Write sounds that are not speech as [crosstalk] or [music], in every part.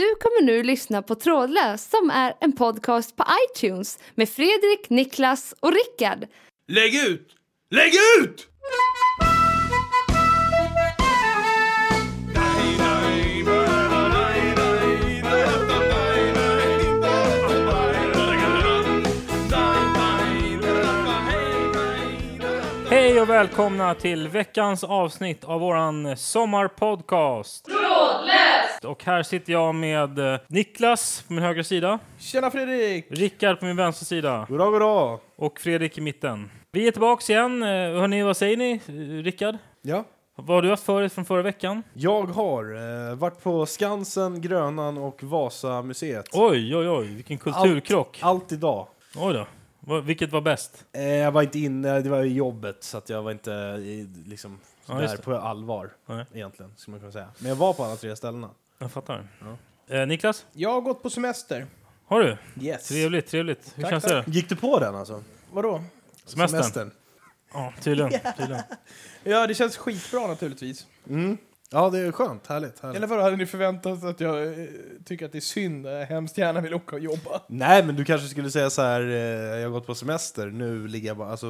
Du kommer nu lyssna på Trådlös som är en podcast på iTunes med Fredrik, Niklas och Rickard. Lägg ut! Lägg ut! Välkomna till veckans avsnitt av våran sommarpodcast. Trådlöst! Och här sitter jag med eh, Niklas på min högra sida, Tjena Fredrik! Rickard på min vänstra sida Goddag, goddag. och Fredrik i mitten. Vi är tillbaks igen. Eh, Hörni, vad säger ni, eh, Rickard? Ja. Vad har du haft för dig från förra veckan? Jag har eh, varit på Skansen, Grönan och Vasamuseet. Oj, oj, oj, vilken kulturkrock. Allt idag. Oj då. Vad- Vilket var bäst? Eh, jag var inte inne, det var i jobbet, så att jag var inte liksom Ja, där just det. på allvar Nej. egentligen, skulle man kunna säga. Men jag var på alla tre ställena. Jag fattar. Eh, Niklas, Jag har gått på semester. har du? Yes. Trevligt, trevligt. Hur Tack, känns tack. det? Gick du på den alltså? Vadå? Semestern? Ja, tydligen. [laughs] tydligen. Ja, det känns skitbra naturligtvis. Mm. Ja, det är skönt. Härligt. härligt. Eller vadå, hade ni förväntat att jag eh, tycker att det är synd? Jag hemskt gärna vill åka och jobba. Nej, men du kanske skulle säga så här, eh, jag har gått på semester, nu ligger jag bara, alltså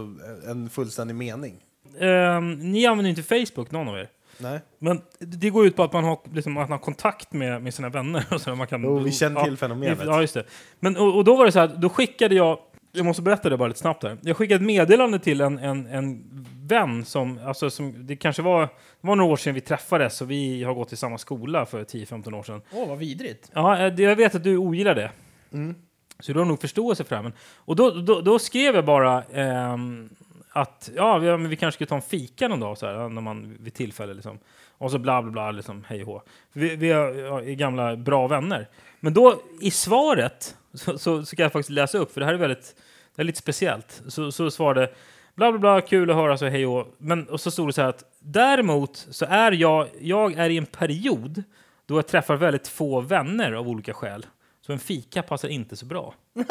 en fullständig mening. Ehm, ni använder inte Facebook, någon av er? Nej. Men det går ut på att man har, liksom, att man har kontakt med, med sina vänner. Och så man kan, Jo, vi känner till ja, fenomenet. Ja, just det. Men, och, och då var det så här, då skickade jag, jag måste berätta det bara lite snabbt här. Jag skickade ett meddelande till en, en, en vän som, alltså som, det kanske var, det var några år sedan vi träffades och vi har gått i samma skola för 10-15 år sedan. Åh, vad vidrigt. Ja, eh, det- jag vet att du ogillar det. Mm. Så du har nog förståelse för det här. Men, och då, då, då skrev jag bara ehm, att ja, vi, vi kanske skulle ta en fika någon dag så här, när man, vid tillfälle. Liksom. Och så bla bla bla, liksom, hej och. Vi, vi är gamla bra vänner. Men då i svaret så, så, så kan jag faktiskt läsa upp, för det här är väldigt det är lite speciellt. Så, så svarade bla bla bla, kul att höra, så hej och. Men och så stod det så här att däremot så är jag, jag är i en period då jag träffar väldigt få vänner av olika skäl. Så en fika passar inte så bra. [laughs]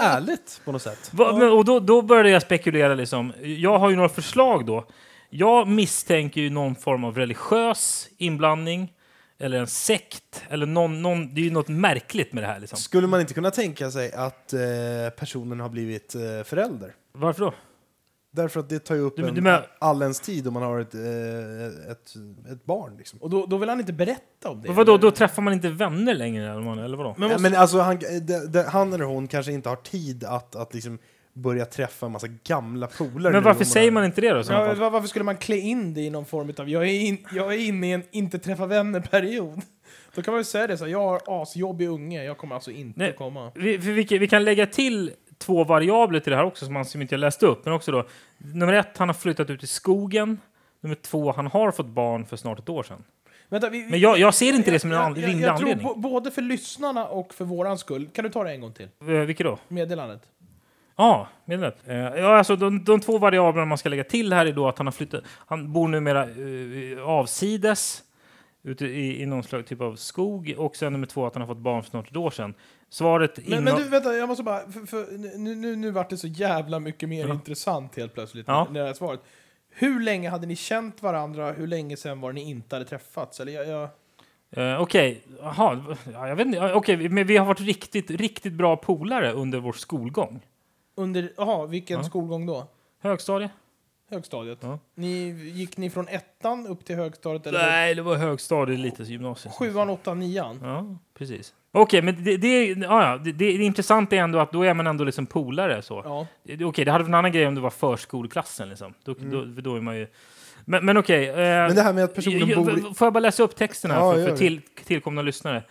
Ärligt på något sätt. Va, men, och då, då började jag spekulera. Liksom. Jag har ju några förslag då. Jag misstänker ju någon form av religiös inblandning. Eller en sekt. Eller någon, någon, det är ju något märkligt med det här. Liksom. Skulle man inte kunna tänka sig att eh, personen har blivit eh, förälder? Varför då? Därför att det tar ju upp Du- en, du menar- all ens tid om man har ett, eh, ett, ett barn. Liksom. Och då, då vill han inte berätta om det? Och vadå, då träffar man inte vänner längre? Eller, vad- eller vadå? Men måste, men alltså, han, de, de, han eller hon kanske inte har tid att, att liksom börja träffa en massa gamla polare. Men varför säger man inte det då? ja, var- varför skulle man klä in det i någon form av jag är, in, jag är inne i en inte träffa vänner-period? [laughs] Då kan man ju säga det så här, jag har asjobbig unge, jag kommer alltså inte Nej. komma. Vi, för vi, kan- vi kan lägga till två variabler till det här också som, man, som inte jag läste upp. Men också då, nummer ett, han har flyttat ut i skogen. Nummer två, han har fått barn för snart ett år sedan. Vänta, vi, Men jag, jag ser inte det som en jag, rimlig jag tror anledning. både för lyssnarna och för våran skull. Kan du ta det en gång till? Eh, Vilket då? Meddelandet. Ja, meddelat. Eh, ja, alltså de, de två variablerna man ska lägga till här är då att han har flyttat. Han bor numera uh, avsides ute i, i någon slags typ av skog och sen nummer två att han har fått barn för snart ett år sedan. Svaret Men, men du, vänta, jag måste bara... För, för, nu, nu, nu vart det så jävla mycket mer Ja. intressant helt plötsligt. Ja. Det här svaret. Hur länge hade ni känt varandra? Hur länge sen var det ni inte hade träffats? Eller jag, jag, Eh, Okej, jaha, ja, jag vet inte. Okej, men vi har varit riktigt, riktigt bra polare under vår skolgång. Under... Jaha, vilken Ja. skolgång då? Högstadie? Högstadiet? Ja. Ni, gick ni från ettan upp till högstadiet? Eller Nej, det var högstadie, lite gymnasiet. Sjuan, åttan, nian? Ja, precis. Okej, men det, det, ja, ja, det, det, det intressanta är ändå att då är man ändå liksom polare. Så. Ja. Det- Okej, det hade varit en annan grej om det var förskoleklassen. Liksom. Då, då, då är man ju... Men, men okej. eh, Men det här med att personen jag- bor... i- Får jag bara läsa upp texten här Ja, för, gör för det. till, tillkomna lyssnare?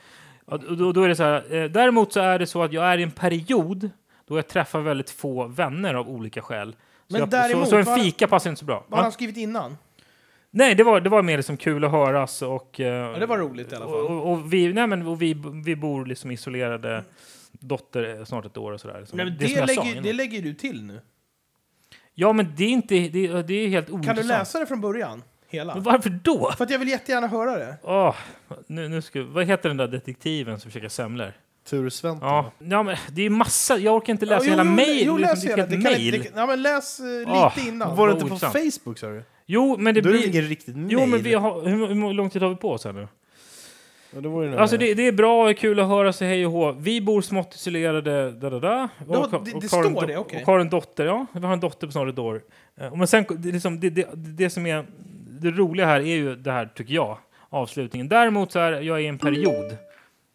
Ja, då, då är det så här. Eh, däremot så är det så att jag är i en period då jag träffar väldigt få vänner av olika skäl. Så, Men jag, däremot, så, så en fika passar inte så bra. Vad har han skrivit innan? Nej, det var, det var mer liksom kul att höras och... eh, Ja, det var roligt i alla fall. och, och, vi, nej, men, och vi, vi bor liksom isolerade. Dotter snart ett år och sådär. Liksom. Nej, men det, det, sa lägger, det lägger du till nu. Ja, men det är inte... Det, det är helt Kan ointressant. du läsa det från början? Hela? Men varför då? För att jag vill jättegärna höra det. Åh, nu, nu ska, vad heter den där detektiven som försöker semlor? Sventon. Ja, ja, men det är massa. Jag orkar inte läsa Ja, hela mejl. Jo, läs det är hela. Det kan, mejl. det, ja, men läs uh, lite Ah, innan. Var det inte på ointressant. Facebook sa du? Jo, men det Då är det blir... ingen riktigt Jo, men mail. vi har, hur, hur lång tid har vi på oss här nu? Ja, det Alltså det, det är bra och kul att höra sig hej och hå. Vi bor smått isolerade, da, da, da. Och- det- och det har står det, okej. Och har en dotter, ja. Vi har en dotter på snart ett år. Eh, Men sen, det, är liksom, det, det, det som är det roliga här är ju det här, tycker jag, avslutningen. Däremot så är jag i en period,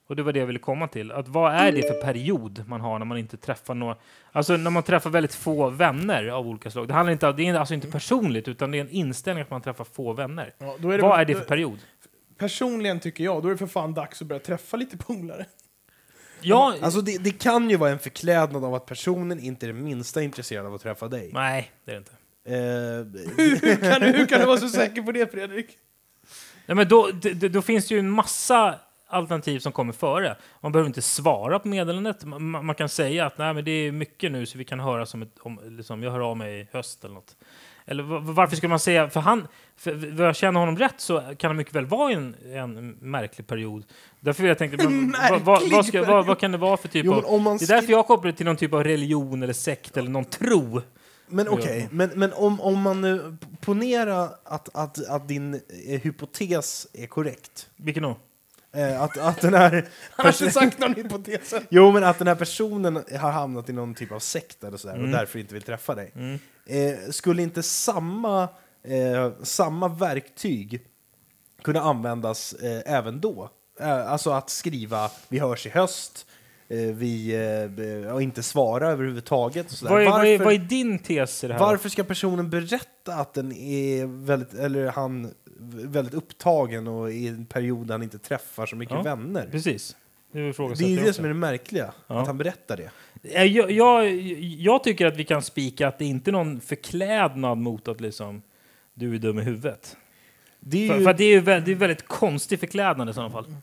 och det var det jag ville komma till, att vad är det för period man har när man inte träffar några, alltså när man träffar väldigt få vänner av olika slag. Det handlar inte, det är alltså inte personligt, utan det är en inställning att man träffar få vänner. Ja, då är det Vad är det för period? Personligen tycker jag, då är det för fan dags att börja träffa lite polare. Ja, Alltså det, det kan ju vara en förklädnad av att personen inte är det minsta intresserad av att träffa dig. nej, det är det inte. Eh, hur, kan du, hur kan du vara så säker på det Fredrik? Nej, men då, d- d- då finns det ju en massa alternativ som kommer före. Man behöver inte svara på meddelandet. Man, man kan säga att Nej, men det är mycket nu så vi kan höra som ett, om, liksom, jag hör av mig i höst eller något. Eller va- varför skulle man säga, för han, för jag känner honom rätt så kan det mycket väl vara en, en märklig period. Därför jag tänka, [laughs] men, vad, vad, vad, ska, vad, vad kan det vara för typ Jo, av... Det är därför jag kopplar det till någon typ av religion eller sekt eller någon tro. Men okej, men, men om, om man nu ponerar att, att, att din eh, hypotes är korrekt. Vilken då? Eh, att, att den här... [laughs] Han har inte sagt någon hypotes. Jo, men att den här personen har hamnat i någon typ av sekt eller sådär Mm. och därför inte vill träffa dig. Eh, skulle inte samma, eh, samma verktyg kunna användas eh, även då? Eh, alltså att skriva vi hörs i höst, eh, vi eh, och inte svara överhuvudtaget. Och. Vad är, vad, är, Varför- vad är din tes i det här? varför ska personen berätta att den är väldigt, eller han väldigt upptagen och i en period där han inte träffar så mycket Ja, vänner? Precis. Det är, Det är det som är det märkliga, Ja. att han berättar det. Eh, Jag, jag, jag tycker att vi kan spika att det inte är någon förklädnad mot att liksom du är dum i huvudet. Det är För, ju, för det är ju väldigt, det är väldigt konstig förklädnad i sådana fall.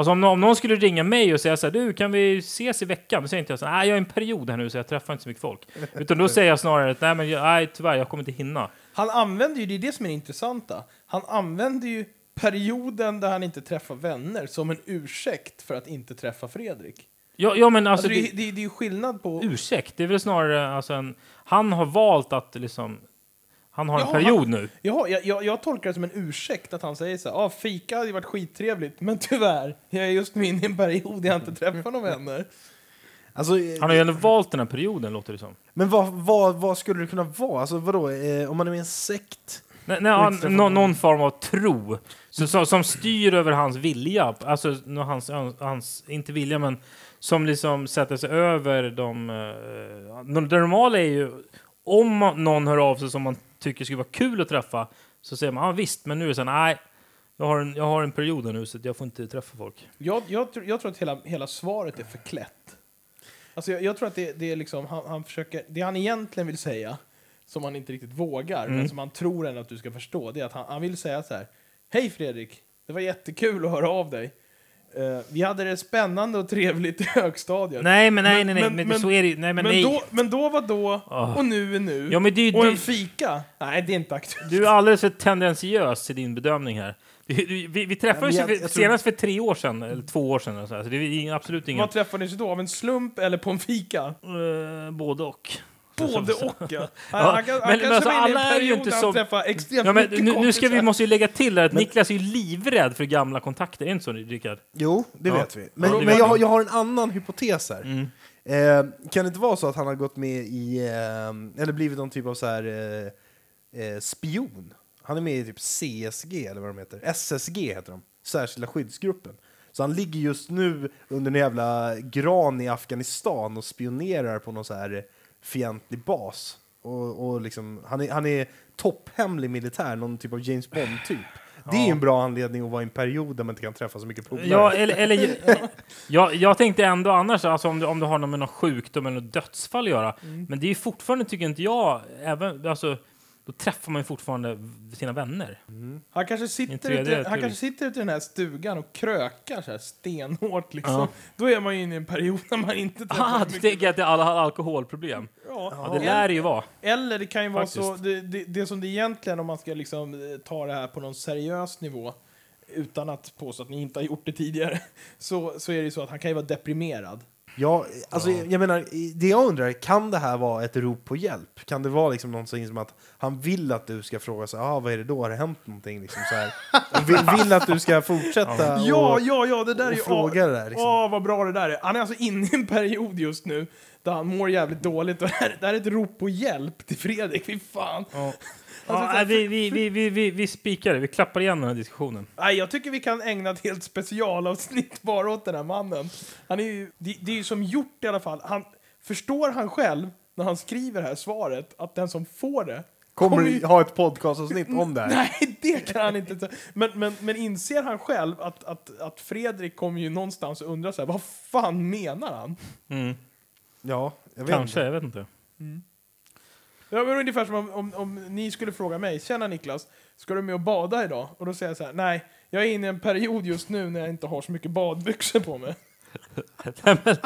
Alltså om, om någon skulle ringa mig och säga så här, du kan vi ses i veckan? Då säger inte jag så här, nej jag är i en period här nu så jag träffar inte så mycket folk. [laughs] Utan då säger jag snarare att nej men jag, nej, tyvärr jag kommer inte hinna. Han använder ju, det är det som är det intressanta, han använder ju perioden där han inte träffar vänner som en ursäkt för att inte träffa Fredrik. Ja, ja men alltså, Alltså, det, det, det, det är ju skillnad på... ursäkt, det är väl snarare alltså en, han har valt att liksom, han har en Ja, period han- nu. Jaha, jag, jag, jag tolkar det som en ursäkt att han säger så här, ah, fika hade ju varit skittrevligt, men tyvärr, jag är just nu inne i en period där jag inte träffar några vänner. alltså, Han har ju ändå valt den här perioden låter det som. Men vad, vad, vad skulle det kunna vara? Alltså vadå, eh, om man är med i en sekt? Nej, nej, han, någon. någon form av tro så, som, som styr över hans vilja. Alltså hans, hans, inte vilja, men som liksom sätter sig över de... Uh, det normala är ju, om man, någon hör av sig som man tycker skulle vara kul att träffa, så säger man ah, visst, men nu är det så nej, jag har, en, jag har en period nu så jag får inte träffa folk. Jag, jag, tror- jag tror att hela, hela svaret är förklätt. Alltså jag, jag tror att det, det är liksom, han, han försöker, det han egentligen vill säga, som han inte riktigt vågar, men som han tror ändå att du ska förstå, det är att han, han vill säga så här. Hej Fredrik, det var jättekul att höra av dig. Eh, vi hade det spännande och trevligt i högstadiet. Nej, men nej, Men- nej, nej, men- men, så är det. Nej, men, men, då, men då var då, Ah. och nu är nu. Ja, men det och det- en fika? Nej, det är inte aktuellt. Du är alldeles för tendentiös i din bedömning här. Du, du, vi, vi träffades Ja, jag- för, jag senast för tre år sedan, eller två år sedan. eller Så, här, så det är absolut ingen... Vad träffades då? Av en slump eller på en fika? Eh, både och. Både och ja. Han, Ja, han, men- han men kanske alltså, alla är ju inte som- han träffade extremt Ja, men mycket nu, nu ska vi, måste ju lägga till att Niklas är ju livrädd för gamla kontakter. Är det inte så, Rickard? Jo, det Ja. vet vi. Men, men jag, jag har en annan hypotes här. Mm. Eh, kan det inte vara så att han har gått med i, eh, eller blivit någon typ av så här eh, eh, spion? Han är med i typ CSG, eller vad de heter. SSG heter de. Särskilda skyddsgruppen. Så han ligger just nu under en jävla gran i Afghanistan och spionerar på någon så här fientlig bas. Och, och liksom, han, är, han är topphemlig militär, någon typ av James Bond-typ. Det är ju en bra anledning att vara i en period där man inte kan träffa så mycket polare. Ja, eller, eller, jag, jag tänkte ändå annars, alltså om, du, om du har något med någon sjukdom eller något dödsfall att göra. Mm. Men det är ju fortfarande, tycker inte jag, även, alltså, då träffar man ju fortfarande sina vänner. Han kanske sitter, ute, han kanske sitter ute i den här stugan och krökar så här stenhårt liksom. Ja. Då är man ju inne i en period när man inte Ah, du tänker att det är alla har alkoholproblem? Ja. Ja, det lär det ju vara. Eller det kan ju vara så, Faktiskt. det, det, det som det egentligen, om man ska liksom eh, ta det här på någon seriös nivå, utan att påstå att ni inte har gjort det tidigare, [laughs] så, så är det ju så att han kan ju vara deprimerad. Ja, alltså, jag menar, det jag undrar, kan det här vara ett rop på hjälp? Kan det vara liksom någonting som att han vill att du ska fråga så ah, vad är det då? Har det hänt någonting? Liksom, så här. Vill, vill att du ska fortsätta och, Ja, ja, ja, det där är ju... fråga det där. Liksom. Åh, vad bra det där är. Han är alltså inne i en period just nu där han mår jävligt dåligt. Och det här, det här är ett rop på hjälp till Fredrik. Fy fan. Ja. Alltså, Ja, nej, vi, vi, vi, vi, vi, vi spikar det, vi klappar igen den här diskussionen. Nej, jag tycker vi kan ägna ett helt specialavsnitt bara åt den här mannen. Han är ju, det, det är ju som gjort i alla fall. Han, förstår han själv, när han skriver det här svaret, att den som får det Kommer ju- du ha ett podcastavsnitt om det här? [laughs] Nej, det kan han inte. Men, men, men inser han själv att, att, att Fredrik kommer ju någonstans och undrar så här, vad fan menar han? Mm. Ja, jag vet Kanske, inte. jag vet inte. Ja, men ungefär som om, om, om ni skulle fråga mig, tjena Niklas, ska du med och bada idag? Och då säger jag så här, nej, jag är inne i en period just nu när jag inte har så mycket badbyxor på mig. [laughs] Nej, men,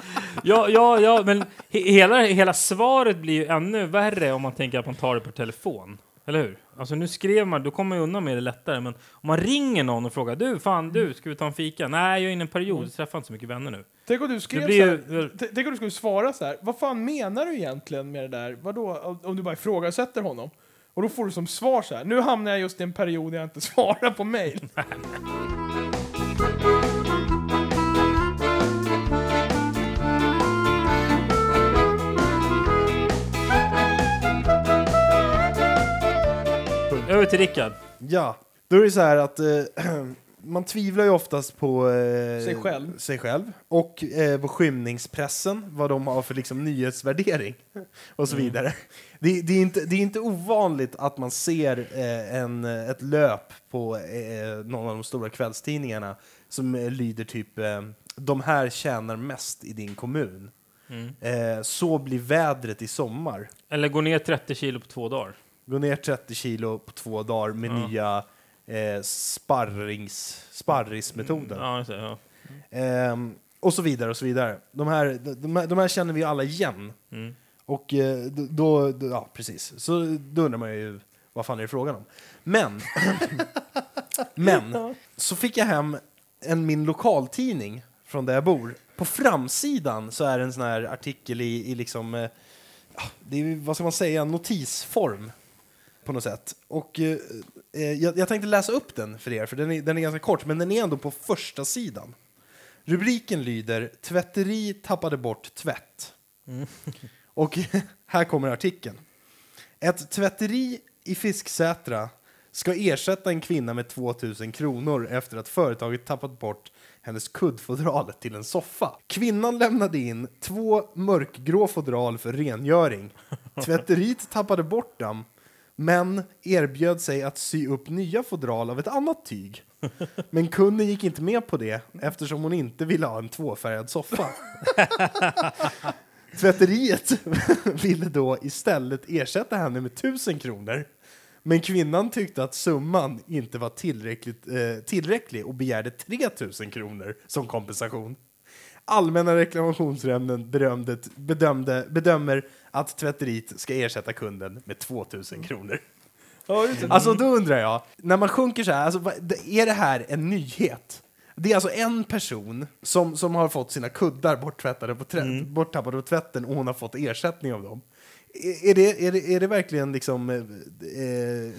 ja, ja, ja, men he, hela, hela svaret blir ju ännu värre om man tänker att man tar det på telefon. Eller hur? Alltså nu skrev man, då kommer man undan med det lättare. Men om man ringer någon och frågar du, fan du, ska vi ta en fika? Nej, jag är inne i en period, jag träffar inte så mycket vänner nu. Tänk om du skrev blir så här, tänk om du skulle svara så här, vad fan menar du egentligen med det där? Vadå? Om- du bara ifrågasätter honom. Och då får du som svar så här, nu hamnar jag just i en period där jag inte [laughs] svarar på mail. [laughs] [laughs] Över till Rickard. Ja, då är det så här att eh, [clears throat] man tvivlar ju oftast på eh, Sig själv. sig själv och eh, på skymningspressen, vad de har för liksom, nyhetsvärdering [laughs] och så vidare. Det, det, är inte, det är inte ovanligt att man ser eh, en, ett löp på eh, någon av de stora kvällstidningarna som eh, lyder typ eh, de här tjänar mest i din kommun. Eh, så blir vädret i sommar. Eller gå ner 30 kilo på två dagar. Gå ner 30 kilo på två dagar med Ja. nya eh, sparrings, sparrismetoden. Ja, ja. Ehm, och så vidare och så vidare. De här, de, här, de här känner vi alla igen. Mm. Och eh, då, då, ja precis. Så då undrar man ju vad fan är det frågan om. Men, [laughs] men, så fick jag hem en, min lokaltidning från där jag bor. På framsidan så är det en sån här artikel i, i liksom, eh, det är, vad ska man säga, notisform på något sätt. Och eh, eh, jag, jag tänkte läsa upp den för er, för den är, den är ganska kort, men den är ändå på första sidan. Rubriken lyder Tvätteri tappade bort tvätt. Och [laughs] här kommer artikeln. Ett tvätteri i Fisksätra ska ersätta en kvinna med 2000 kronor efter att företaget tappat bort hennes kuddfodral till en soffa. Kvinnan lämnade in två mörkgrå fodral för rengöring. [laughs] Tvätteriet tappade bort dem, men erbjöd sig att sy upp nya fodral av ett annat tyg. Men kunden gick inte med på det eftersom hon inte ville ha en tvåfärgad soffa. [laughs] Tvätteriet [laughs] ville då istället ersätta henne med 1000 kronor. Men kvinnan tyckte att summan inte var tillräckligt, eh, tillräcklig och begärde 3000 kronor som kompensation. Allmänna reklamationsnämnden bedömde, bedömde, bedömer att tvätteriet ska ersätta kunden med 2000 kronor. Ja, just det. Alltså då undrar jag, när man sjunker så här, alltså, är det här en nyhet? Det är alltså en person som, som har fått sina kuddar borttvättade på trä- borttappade på tvätten och hon har fått ersättning av dem. Är, det, är, det, är det verkligen liksom, eh, eh,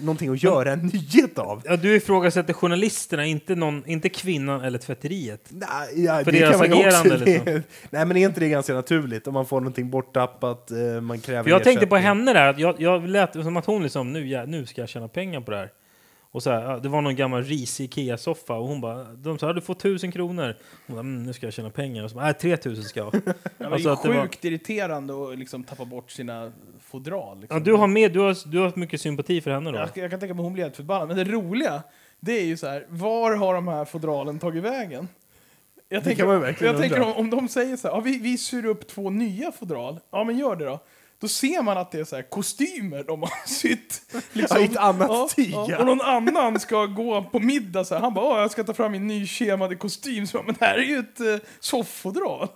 någonting att göra en nyhet av? Ja, du ifrågasätter journalisterna, inte, någon, inte kvinnan eller tvätteriet. Nej, ja, För det deras kan man agerande, det- liksom. [laughs] Nej, men är inte det ganska naturligt? Om man får någonting borttappat, eh, man kräver För jag tänkte på ersättning. henne där, jag, jag lät som att hon liksom, nu, ja, nu ska jag tjäna pengar på det här. Och så här, det var någon gammal risig Ikea-soffa och hon bara, de sa du får tusen kronor. Hon bara, mm, nu ska jag tjäna pengar. Och så bara, nej, tre tusen ska jag. [laughs] Ja, Alltså det att är det var- sjukt irriterande att liksom tappa bort sina fodral. Liksom. Ja, du har med, du har, du har mycket sympati för henne då? jag, jag kan tänka mig att hon blir helt förbannad. Men det roliga, det är ju så här, var har de här fodralen tagit vägen? Jag tänker, jag tänker om, om de säger så här, ja, vi, vi syr upp två nya fodral. Ja, men gör det då. Då ser man att det är så här kostymer de har [laughs] sytt. Liksom. Ja, ett annat tyg, ja. Och någon annan ska gå på middag så här. Han bara, "Åh, jag ska ta fram min nykemade kostym. Så, men det här är ju ett eh, soffodral.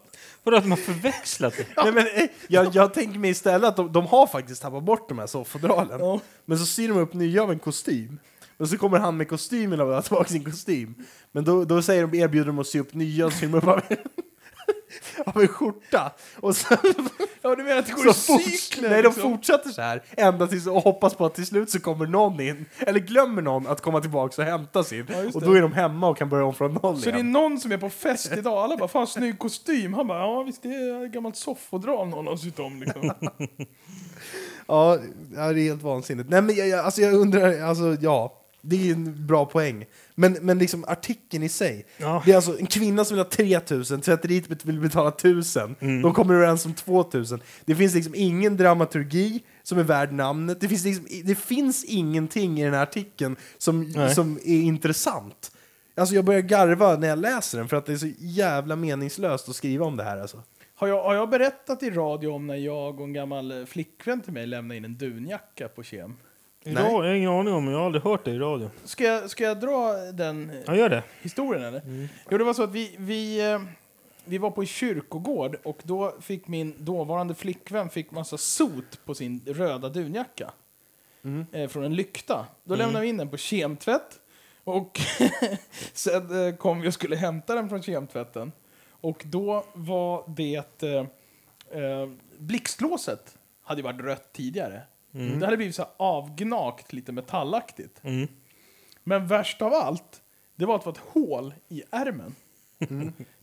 Vadå att man förväxlat det? [laughs] Nej, men, eh, jag, jag tänker mig istället att de, de har faktiskt tappat bort de här sofffodralen. Ja. Men så syr de upp nya av en kostym. Och så kommer han med kostymen och vill ha tillbaka sin kostym. Men då, då säger de, erbjuder de att sy upp nya och syr upp [laughs] av en skjorta. Och sen, Ja, du menar att det går i cykler? nej, de liksom? fortsätter så här ända tills och hoppas på att till slut så kommer någon in, eller glömmer någon att komma tillbaka och hämta sin. Ja, och då är de hemma och kan börja om från noll Så det är igen. någon som är på fest idag, alla bara 'Fan snygg [laughs] kostym' Han bara 'Ja visst det är ett gammalt soffodral någon har sytt om' liksom. [laughs] Ja, ja, det är helt vansinnigt. Nej men jag, jag, alltså jag undrar, alltså ja. Det är en bra poäng. Men, men liksom artikeln i sig. Ja. Det är alltså en kvinna som vill ha 3000, tvätteriet vill betala 1000. Mm. De kommer överens om 2000. Det finns liksom ingen dramaturgi som är värd namnet. Det finns, liksom, det finns ingenting i den här artikeln som, Nej. som är intressant. Alltså jag börjar garva när jag läser den för att det är så jävla meningslöst att skriva om det här alltså. Har jag, har jag berättat i radio om när jag och en gammal flickvän till mig lämnade in en dunjacka på Kem? Ja, jag har ingen aning om, jag har aldrig hört det i radio. Ska jag, ska jag dra den Ja, gör det. historien eller? Jo, det var så att vi, vi, eh, vi var på en kyrkogård och då fick min dåvarande flickvän fick massa sot på sin röda dunjacka. Eh, från en lykta. Då lämnade vi in den på kemtvätt. Och [laughs] sen eh, kom vi och skulle hämta den från kemtvätten. Och då var det... Eh, eh, blixtlåset hade ju varit rött tidigare. Det hade blivit så här avgnagt, lite metallaktigt. Mm. Men värst av allt, det var att det var ett hål i ärmen.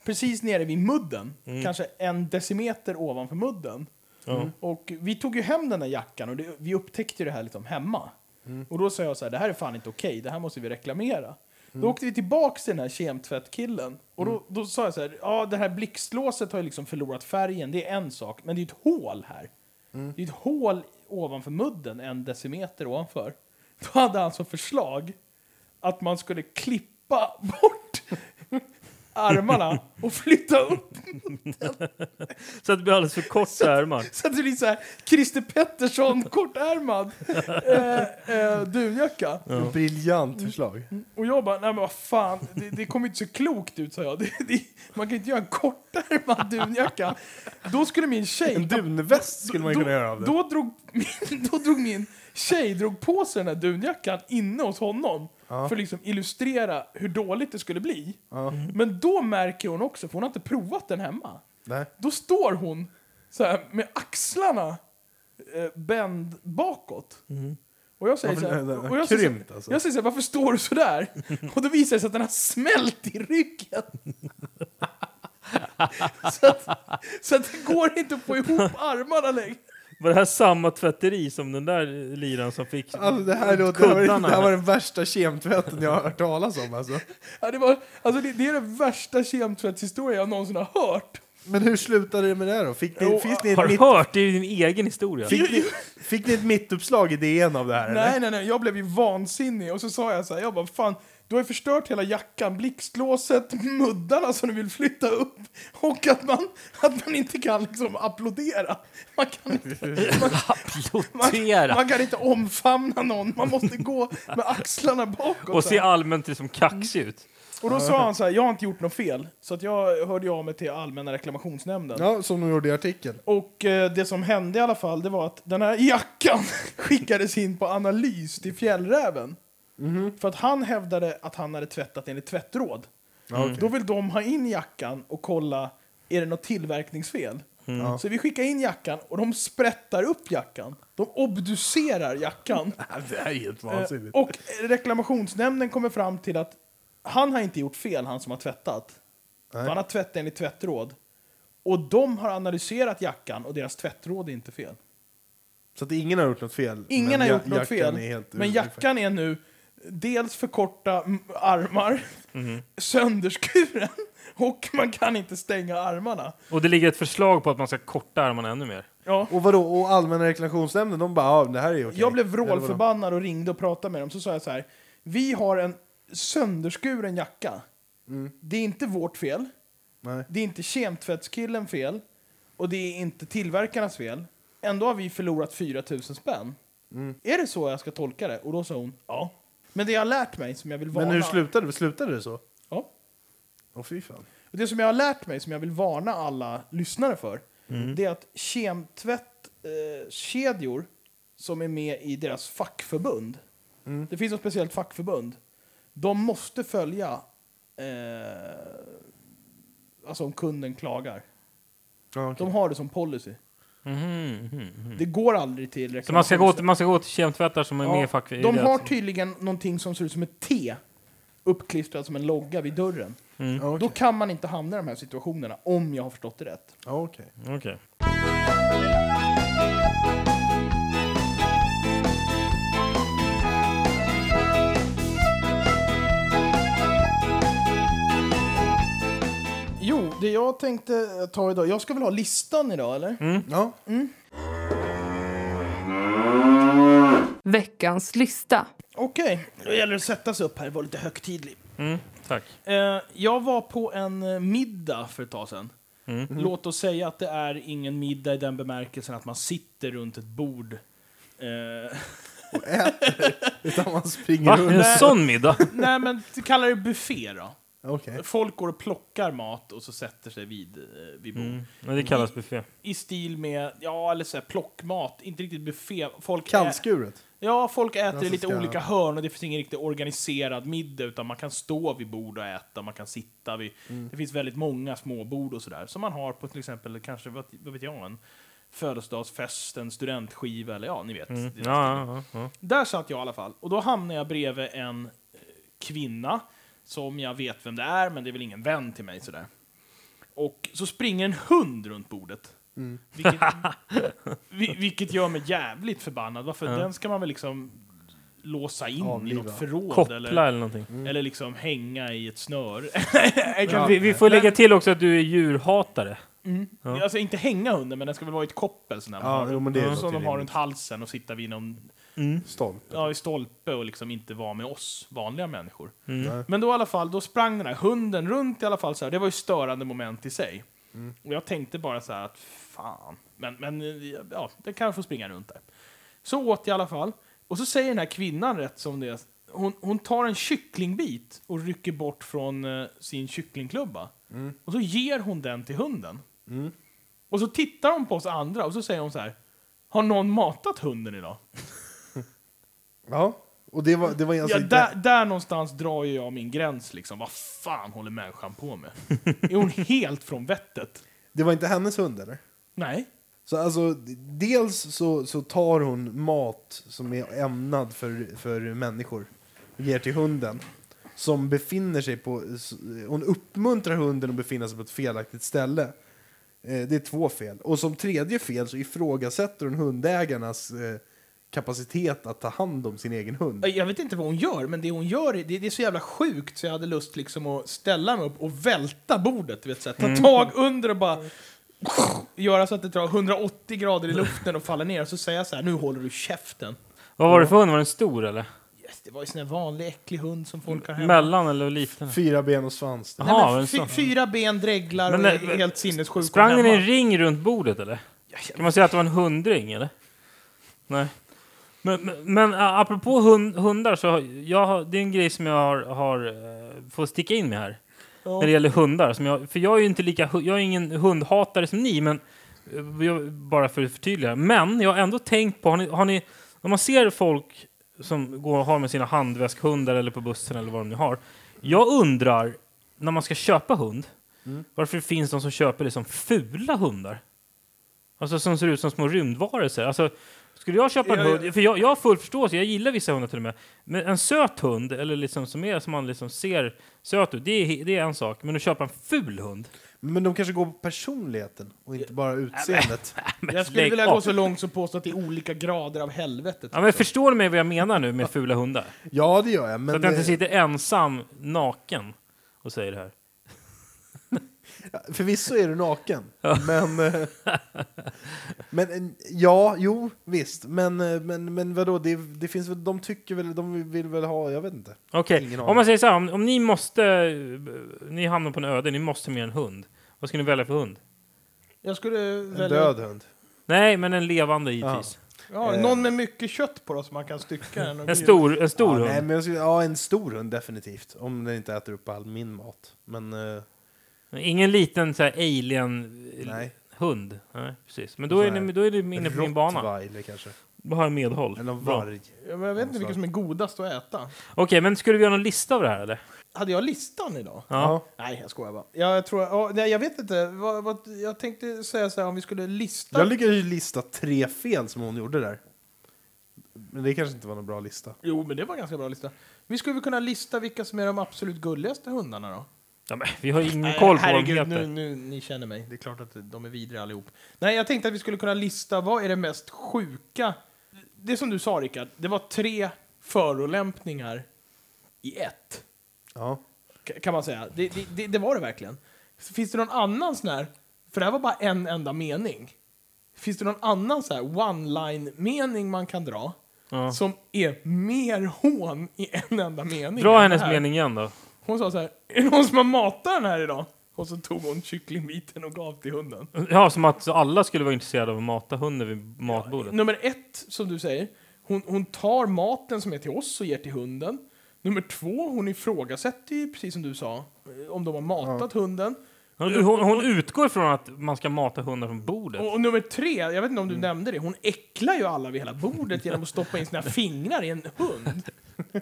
Precis nere vid mudden. Kanske en decimeter ovanför mudden. Ja. Och vi tog ju hem den där jackan och det, vi upptäckte ju det här liksom hemma. Och då sa jag så här, det här är fan inte okej, det här måste vi reklamera. Då åkte vi tillbaks till den här kemtvättkillen. Och då, då sa jag så här, ja det här blixtlåset har ju liksom förlorat färgen, det är en sak. Men det är ett hål här. Det är ett hål ovanför mudden, en decimeter ovanför. Då hade han som förslag att man skulle klippa bort armarna och flytta upp [laughs] Så att det blir alldeles för korta ärmar. så att det blir så här Christer Pettersson kortärmad [laughs] eh, eh, dunjacka. Briljant förslag. Och jag bara, nej men vad fan, det, det kommer inte så klokt ut sa jag. [laughs] Det, det, man kan inte göra en kortärmad dunjacka. Då skulle min tjej... En dunväst skulle man ju då, kunna göra av det. Då drog, min, då drog min tjej drog på sig den här dunjackan inne hos honom. För att liksom illustrera hur dåligt det skulle bli. Ja. Men då märker hon också, för hon har inte provat den hemma. Nej. Då står hon så här, med axlarna eh, bänd bakåt. Och jag säger Varför så här, är den och jag säger, så- krympt, alltså? jag säger så här, varför står du så där? [laughs] och då visar det sig att den har smält i ryggen. [laughs] så, att, så att det går inte att få ihop armarna längre. Var det här samma tvätteri som den där liran som fick Alltså det här, låter, det, här var, kuddarna? det här var den värsta kemtvätten jag har hört talas om alltså. Ja, det, var, alltså det, det är den värsta kemtvättshistoria jag någonsin har hört. Men hur slutade det med det då? Fick ni, Jo, fick ni, Har mitt, hört? Det är ju din egen historia. fick ni, fick ni ett mittuppslag i DN av det här? Nej, eller? nej, nej, jag blev ju vansinnig och så sa jag så här, jag bara fan, du har ju förstört hela jackan, blixtlåset, muddarna som du vill flytta upp och att man, att man inte kan liksom applådera. Man kan inte, man, man, Applådera! man kan inte omfamna någon, man måste gå med axlarna bakåt. Och se allmänt liksom kaxig ut. och då sa han så här, jag har inte gjort något fel. Så att jag hörde av mig till Allmänna reklamationsnämnden. Ja, som de gjorde i artikeln. Och eh, det som hände i alla fall, det var att den här jackan [laughs] skickades in på analys till Fjällräven. För att han hävdade att han hade tvättat enligt tvättråd. Då vill de ha in jackan och kolla, är det något tillverkningsfel? Ja. Så vi skickar in jackan och de sprättar upp jackan. De obducerar jackan. [laughs] Det är helt Eh, vansinnigt. och reklamationsnämnden kommer fram till att han har inte gjort fel, han som har tvättat. Han har tvättat enligt tvättråd. Och de har analyserat jackan och deras tvättråd är inte fel. Så att ingen har gjort något fel? Ingen har gjort något fel. men jackan är nu dels för korta mm, armar, Mhm. sönderskuren och man kan inte stänga armarna. Och det ligger ett förslag på att man ska korta armarna ännu mer. Ja. Och vadå, och Allmänna reklamationsnämnden, de bara ja, det här är okej. Jag blev vrålförbannad och ringde och pratade med dem. Så sa jag så här. Vi har en sönderskuren jacka. Det är inte vårt fel. Nej. Det är inte kemtvättskillen fel. Och det är inte tillverkarnas fel. Ändå har vi förlorat 4 000 spänn. Är det så jag ska tolka det? Och då sa hon ja. Men det jag har lärt mig som jag vill varna... Men hur slutade det? Slutade det så? Ja. Åh fy fan. Och det som jag har lärt mig, som jag vill varna alla lyssnare för, Mm. det är att kemtvättkedjor eh, som är med i deras fackförbund, Mm. det finns ett speciellt fackförbund, de måste följa, eh, alltså om kunden klagar. Ja, okej. De har det som policy. Mhm, mhm. Det går aldrig till Så man ska, gå till, man ska gå till kemtvättar som är Ja, med i fack... De har tydligen någonting som ser ut som ett T uppklistrat som en logga vid dörren. Mm. Okej. Då kan man inte hamna i de här situationerna, om jag har förstått det rätt. Okej. Okej. Jo, det jag tänkte ta idag, jag ska väl ha listan idag eller? Ja. Veckans lista. Okej, då gäller det att sätta sig upp här, vara lite högtidlig. Mm, tack. Eh, jag var på en eh, middag för ett tag sedan. Mm. Låt oss säga att det är ingen middag i den bemärkelsen att man sitter runt ett bord. Eh, Och äter. Utan man springer Va? runt. En sån middag? nej, men kalla det buffé då. Okej. Folk går och plockar mat och så sätter sig vid, eh, vid bord. Mm. Men det kallas buffé. I stil med, ja, eller så här, plockmat, inte riktigt buffé. Folk ä- Kallskuret. Ja, folk äter Alltså i lite ska- olika hörn och det finns ingen riktigt organiserad middag utan man kan stå vid bord och äta, man kan sitta vid... Mm. Det finns väldigt många små bord och sådär som man har på till exempel, kanske, vad, vad vet jag, en födelsedagsfest, en studentskiva eller ja, ni vet. Mm. Det- Ja, ja, ja, ja. Där satt jag i alla fall och då hamnade jag bredvid en eh, kvinna som jag vet vem det är, men det är väl ingen vän till mig sådär. Och så springer en hund runt bordet. Mm. Vilket, [laughs] vi- vilket gör mig jävligt förbannad. Varför? Ja. Den ska man väl liksom låsa in i Avliva. något förråd Koppla eller, eller någonting. eller liksom hänga i ett snöre. Kan- [laughs] Vi, vi får lägga Men- till också att du är djurhatare. Mm. Ja. Alltså inte hänga hunden, men den ska väl vara i ett koppel sån där. man Ja, har- jo, men det som de har runt halsen och sitta vid någon Stolt. ja, i stolpe och liksom inte vara med oss vanliga människor. Mm. Men då i alla fall, då sprang den här hunden runt i alla fall så här. Det var ju störande moment i sig. Och jag tänkte bara så här att fan, men, men ja, det kan få springa runt där. Så åt jag i alla fall. Och så säger den här kvinnan rätt som det är, hon, hon tar en kycklingbit och rycker bort från eh, sin kycklingklubba. Och så ger hon den till hunden. Mm. Och så tittar hon på oss andra och så säger hon så här. Har någon matat hunden idag? Ja. Och det var, det var alltså ja, inte... där, där någonstans drar ju jag min gräns. Liksom. Vad fan håller människan på med? är hon [laughs] helt från vettet? Det var inte hennes hund eller? Nej. Så alltså, dels så, så tar hon mat som är ämnad för, för människor och ger till hunden. Som befinner sig på... Hon uppmuntrar hunden att befinna sig på ett felaktigt ställe. Eh, det är två fel. Och som tredje fel så ifrågasätter hon hundägarnas eh, kapacitet att ta hand om sin egen hund. Jag vet inte vad hon gör, men det hon gör det, det är så jävla sjukt så jag hade lust liksom att ställa mig upp och välta bordet. Du vet, så här, ta tag under och bara göra så att det drar 180 grader i luften och faller ner. Och så säger jag så här, nu håller du käften. Vad var det för hund? Var den stor eller? Yes, det var ju sån här vanlig äcklig hund som folk har hemma. Mellan eller liten? Fyra ben och svans. Nej, Jaha, men fy, fyra ben, dreglar Men och är helt sinnessjuk. Sprang den i en ring runt bordet eller? Kan man säga att det var en hundring eller? Nej. Men, men, men apropå hund, hundar så jag det är en grej som jag har, har eh, fått sticka in med här. Ja. När det gäller hundar. Som jag, för jag är ju inte lika, jag är ingen hundhatare som ni, men eh, jag, bara för att förtydliga. Men jag har ändå tänkt på, har ni, har ni, när man ser folk som går och har med sina handväskhundar eller på bussen eller vad de nu har. Jag undrar, när man ska köpa hund, varför det finns de som köper det som fula hundar? Alltså som ser ut som små rymdvarelser. Alltså, skulle jag köpa en Ja, ja. hund, för jag, jag har full förståelse, jag gillar vissa hundar till och med. Men en söt hund, eller liksom som, är, som man liksom ser söt ut, det är, det är en sak. Men att köpa en ful hund? Men de kanske går på personligheten och inte bara utseendet. [laughs] Jag skulle vilja gå så långt som påstå att det är olika grader av helvetet. Ja, men förstår du mig vad jag menar nu med fula hundar? Ja, det gör jag. Så Men, att jag inte sitter ensam, naken, och säger det här. Förvisso är du naken. [laughs] Men, eh, men eh, ja, jo, visst. Men, eh, men, men vadå, det, det finns väl, de tycker väl, de vill väl ha, jag vet inte. Okej, Ingen om man säger så här, om, om ni måste, ni hamnar på en öde, ni måste med en hund. Vad ska ni välja för hund? Jag skulle En välja död hund. Nej, men en levande givetvis. ja, Eh. någon med mycket kött på då, så man kan stycka den. En stor, en stor ja, hund. nej, men jag skulle, ja, en stor hund definitivt. Om den inte äter upp all min mat. Men eh, Ingen liten så här alien nej. hund. Nej, precis. Men då är, ni, då är ni inne på min bana. Rottweiler kanske. Då har jag medhåll. Eller Bra. varg. Ja, men jag vet inte vilken som är godast att äta. Okej, men skulle vi göra någon lista av det här eller? hade jag listan idag? Ja. Nej, jag skojar bara. Jag, tror, ja, nej, jag vet inte. Vad, vad, jag tänkte säga så här, om vi skulle lista... Jag lyckades ju lista tre fel som hon gjorde där. Men det kanske inte var någon bra lista. Jo, men det var en ganska bra lista. Vi skulle väl kunna lista vilka som är de absolut gulligaste hundarna då? Ja, men, vi har ingen Nej, koll på vad de herregud, heter. nu, nu, ni känner mig. Det är klart att de är vidriga allihop. Nej, jag tänkte att vi skulle kunna lista vad är det mest sjuka. Det som du sa, Rickard, det var tre förolämpningar i ett. Ja. K- Kan man säga. Det, det, det, det var det verkligen. Finns det någon annan sån här, för det här var bara en enda mening. Finns det någon annan så här one-line-mening man kan dra Ja. som är mer hån i en enda mening? Dra hennes här? mening igen då. Hon sa så här, är det någon som har matat den här idag? Och så tog hon kycklingbiten och gav till hunden. Ja, som att alla skulle vara intresserade av att mata hunden vid matbordet. Nummer ett, som du säger, hon, hon tar maten som är till oss och ger till hunden. Nummer två, hon ifrågasätter ju, precis som du sa, eh, om de har matat hunden. Hon, hon, hon utgår från att man ska mata hundar från bordet. Och, och nummer tre, jag vet inte om du Mm. nämnde det, hon äcklar ju alla vid hela bordet genom att stoppa in sina fingrar i en hund. [laughs]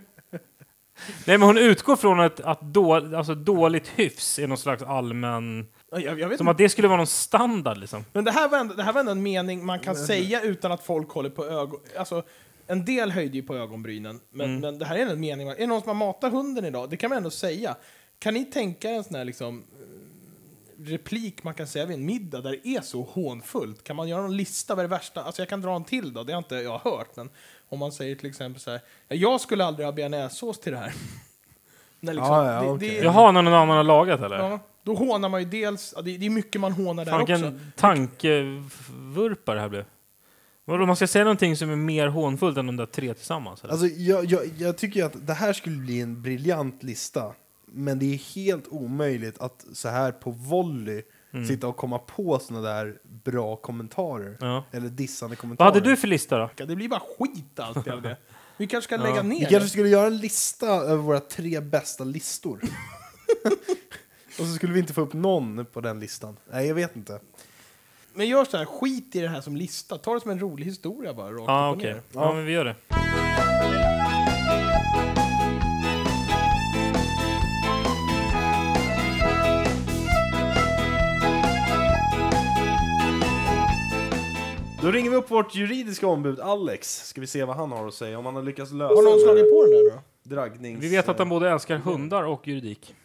Nej, men hon utgår från att, att då, alltså, dåligt hyfs är någon slags allmän... Jag, jag vet Som inte. att det skulle vara någon standard liksom. Men det här, var ändå, det här var ändå en mening man kan säga utan att folk håller på ögon... Alltså, en del höjde ju på ögonbrynen, men, Mm. men det här är en mening. Är det någon som har matat hunden idag? Det kan man ändå säga. Kan ni tänka er en sån här liksom, eh, replik man kan säga vid en middag där det är så hånfullt? Kan man göra någon lista vad det värsta? Alltså jag kan dra en till då, det har inte jag hört, men om man säger till exempel så här, "Ja, jag skulle aldrig ha bearnaisesås till det här. [laughs] När liksom, Ja, ja, det, okej. det, Jaha, när någon annan har lagat eller? ja, då hånar man ju dels, ja, det, det är mycket man hånar där Fan också. vilken tankevurpa det här blev. Vadå, man ska säga någonting som är mer hånfullt än de där tre tillsammans? Eller? Alltså, jag, jag, jag tycker ju att det här skulle bli en briljant lista. Men det är helt omöjligt att så här på volley sitta och komma på såna där bra kommentarer. Ja. Eller dissande Vad kommentarer. hade du för lista då? Det blir bara skit alltid av det. [laughs] Vi kanske ska lägga ner Vi kanske skulle göra en lista över våra tre bästa listor. [laughs] och så skulle vi inte få upp någon på den listan. Nej, jag vet inte. Men gör så här, skit i det här som lista. Ta det som en rolig historia bara, rakt Ja, upp och okej. ner. Ja, men vi gör det. Då ringer vi upp vårt juridiska ombud Alex. Ska vi se vad han har att säga. Om han har lyckats lösa Har någon slagit på den där då? dragnings... Vi vet att han både älskar hundar och juridik.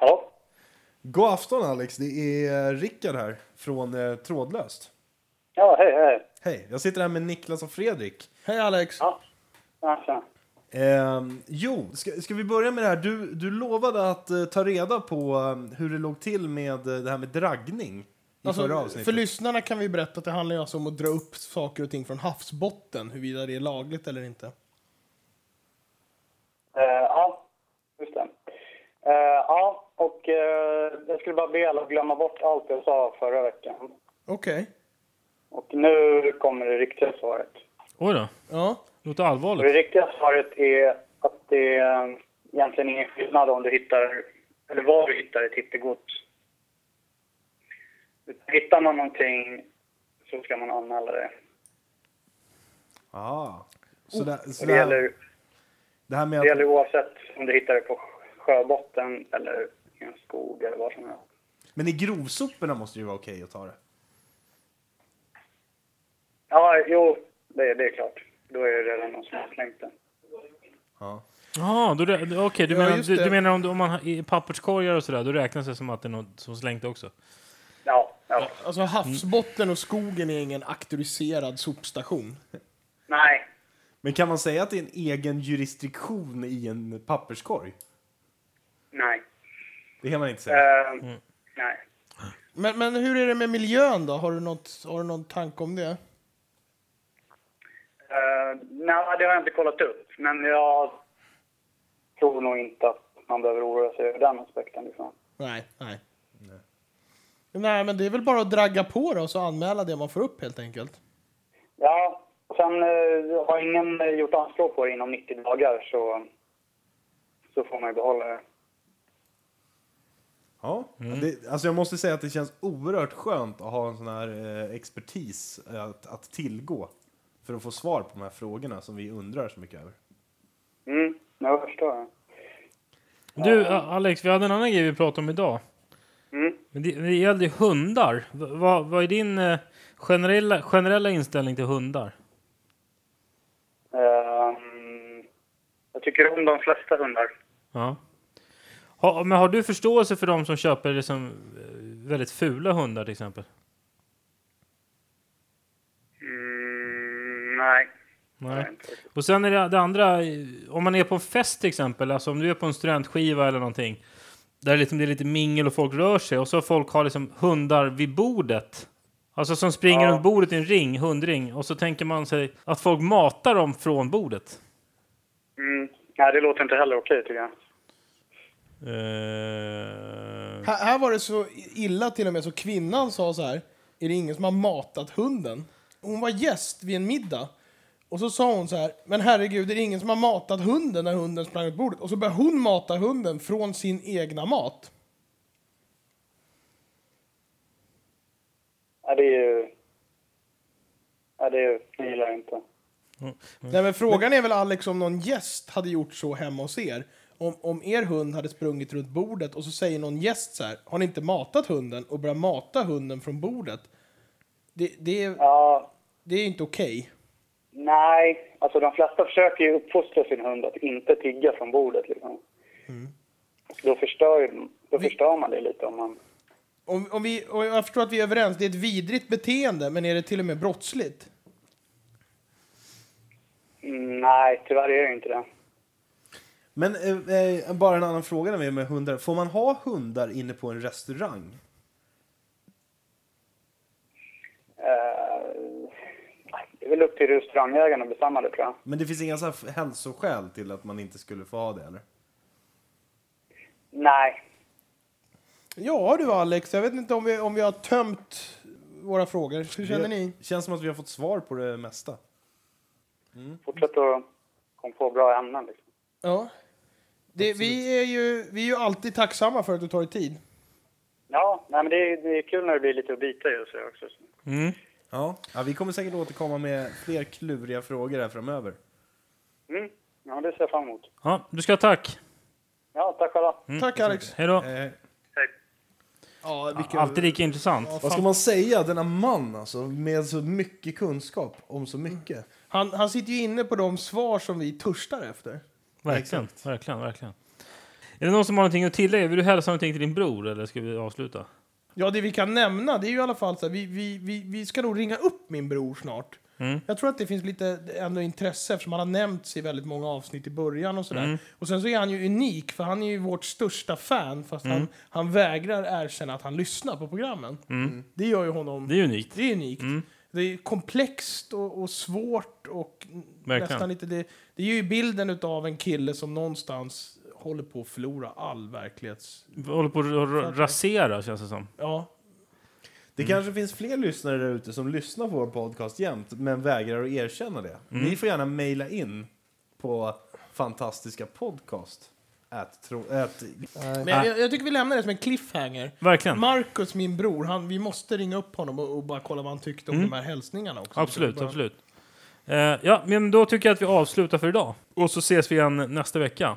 Ja, God afton Alex, det är Rickard här från eh, Trådlöst. ja hej, hej. Hej, jag sitter här med Niklas och Fredrik. Hej Alex! Ja, ja, tja. Ehm, jo, ska, ska vi börja med det här? Du, du lovade att eh, ta reda på eh, hur det låg till med eh, det här med dragning i förra Alltså, avsnittet. för lyssnarna kan vi berätta att det handlar alltså om att dra upp saker och ting från havsbotten, huruvida det är lagligt eller inte. Eh, ja, just det. Eh, ja, och eh, jag skulle bara be alla att glömma bort allt jag sa förra veckan. Okej. Och nu kommer det riktiga svaret. Oj då, Ja. Låter Och det allvarligt. riktiga svaret är att det är egentligen ingen skillnad om du hittar, eller var du hittar ett hittegods. Hittar man någonting så ska man anmäla det. Ah. Så, det, så Och det, det, här, gäller, det här med det gäller oavsett om du hittar det på sjöbotten eller i en skog eller vad som helst. Men i grovsoporna måste det ju vara okej att ta det. Ja, jo, det, det är klart. Då är det redan någon som har slängt den. Ja. Jaha, okej, du, Ja, menar, du, du menar om, om man har i papperskorgar och sådär, då räknas det som att det är något som slängt också? Ja, ja. Alltså havsbotten och skogen är ingen auktoriserad sopstation. Nej, Men kan man säga att det är en egen jurisdiktion i en papperskorg? nej. Det kan man inte säga. Eh, Nej. Men, men hur är det med miljön då? Har du, något, har du någon tanke om det? Uh, nej, det har jag inte kollat upp. Men jag tror nog inte att man behöver oroa sig över den aspekten. Liksom. Nej, nej. Nej, men det är väl bara att dragga på det och så anmäla det man får upp helt enkelt. Ja, sen eh, har ingen eh, gjort anspråk på det inom 90 dagar så, så får man ju behålla det. Ja. Det, alltså jag måste säga att det känns oerhört skönt att ha en sån här eh, expertis att, att tillgå. För att få svar på de här frågorna som vi undrar så mycket över. jag förstår. Du, Alex, vi hade en annan grej vi pratade om idag. Mm. Men det, det gällde hundar. V- vad, vad är din eh, generella, generella inställning till hundar? Ehm, jag tycker om de flesta hundar. Ja. Ha, men har du förståelse för de som köper liksom, väldigt fula hundar till exempel? Mm, nej. Nej. Och sen är det, det andra, om man är på en fest till exempel, alltså om du är på en studentskiva eller någonting, där det, liksom, det är lite mingel och folk rör sig och så folk har liksom hundar vid bordet. Alltså som springer Ja. runt bordet i en ring, hundring, och så tänker man sig att folk matar dem från bordet. Mm, nej, det låter inte heller okej tycker jag. Eh, Här, här var det så illa till och med så kvinnan sa så här. Är det ingen som har matat hunden? Hon var gäst vid en middag. Och så sa hon så här. Men herregud, är det ingen som har matat hunden när hunden sprang åt bordet? Och så började hon mata hunden från sin egna mat. Ja, det är ju... Ja, det, är, det gillar jag inte. Nej, men frågan är väl Alex om någon gäst hade gjort så hemma hos er. Om, om er hund hade sprungit runt bordet och så säger någon gäst så här. Har ni inte matat hunden? Och börjar mata hunden från bordet. Det, det, är, Ja, det är inte okej. Nej. Alltså de flesta försöker ju uppfostra sin hund att inte tigga från bordet liksom. Då, förstör, då förstör man det lite om man... Om, om vi, och jag förstår att vi är överens, det är ett vidrigt beteende, men är det till och med brottsligt? Mm, nej, tyvärr är det inte det. Men eh, eh, bara en annan fråga när vi är med hundar. Får man ha hundar inne på en restaurang? Eh, nej, det är väl upp till restaurangägaren att bestämma det tror jag. Men det finns inga så här hälsoskäl till att man inte skulle få ha det eller? Nej. Ja du Alex, jag vet inte om vi, om vi har tömt våra frågor. Hur känner ni? Det känns som att vi har fått svar på det mesta. Fortsätt att komma på bra ämnen liksom. Ja. Det, vi, är ju, vi är ju alltid tacksamma för att du tar dig tid. Ja, nej, men det är, det är kul när det blir lite att bita i och så också. mm. Ja. ja, vi kommer säkert återkomma med fler kluriga frågor här framöver. Mm. Ja, det ser jag fram emot. Ja, du ska ha tack. Ja, tack själva. Tack Alex. Hej då. Eh, Hej. Ja, vilka, Alltid lika intressant. vad ska man säga? Denna man alltså, med så mycket kunskap om så mycket. han, han sitter ju inne på de svar som vi törstar efter. Verkligen, verkligen, verkligen. Är det någon som har någonting att tillägga? Vill du hälsa någonting till din bror eller ska vi avsluta? Ja, det vi kan nämna det är ju i alla fall så här, vi, vi, vi, vi ska nog ringa upp min bror snart. Mm. Jag tror att det finns lite ändå intresse eftersom han har nämnts i väldigt många avsnitt i början och sådär. Mm. Och sen så är han ju unik för han är ju vårt största fan fast Mm. han, han vägrar erkänna att han lyssnar på programmen. Det gör ju honom... Mm. Det är unikt. Det är unikt. Mm. Det är komplext och, och svårt och Verkligen. nästan lite... Det, det är ju bilden av en kille som någonstans håller på att förlora all verklighets... Vi håller på att ra- rasera känns det som. Ja, Det kanske finns fler lyssnare där ute som lyssnar på vår podcast jämt, men vägrar att erkänna det. Ni får gärna mejla in på fantastiska podcast. At, tro, at, Men jag, jag, tycker vi lämnar det som en cliffhanger. Verkligen. Marcus, min bror, han, vi måste ringa upp honom och, och bara kolla vad han tyckte om de här hälsningarna också. Absolut, Bara- absolut. Eh, ja, men då tycker jag att vi avslutar för idag. Och så ses vi igen nästa vecka.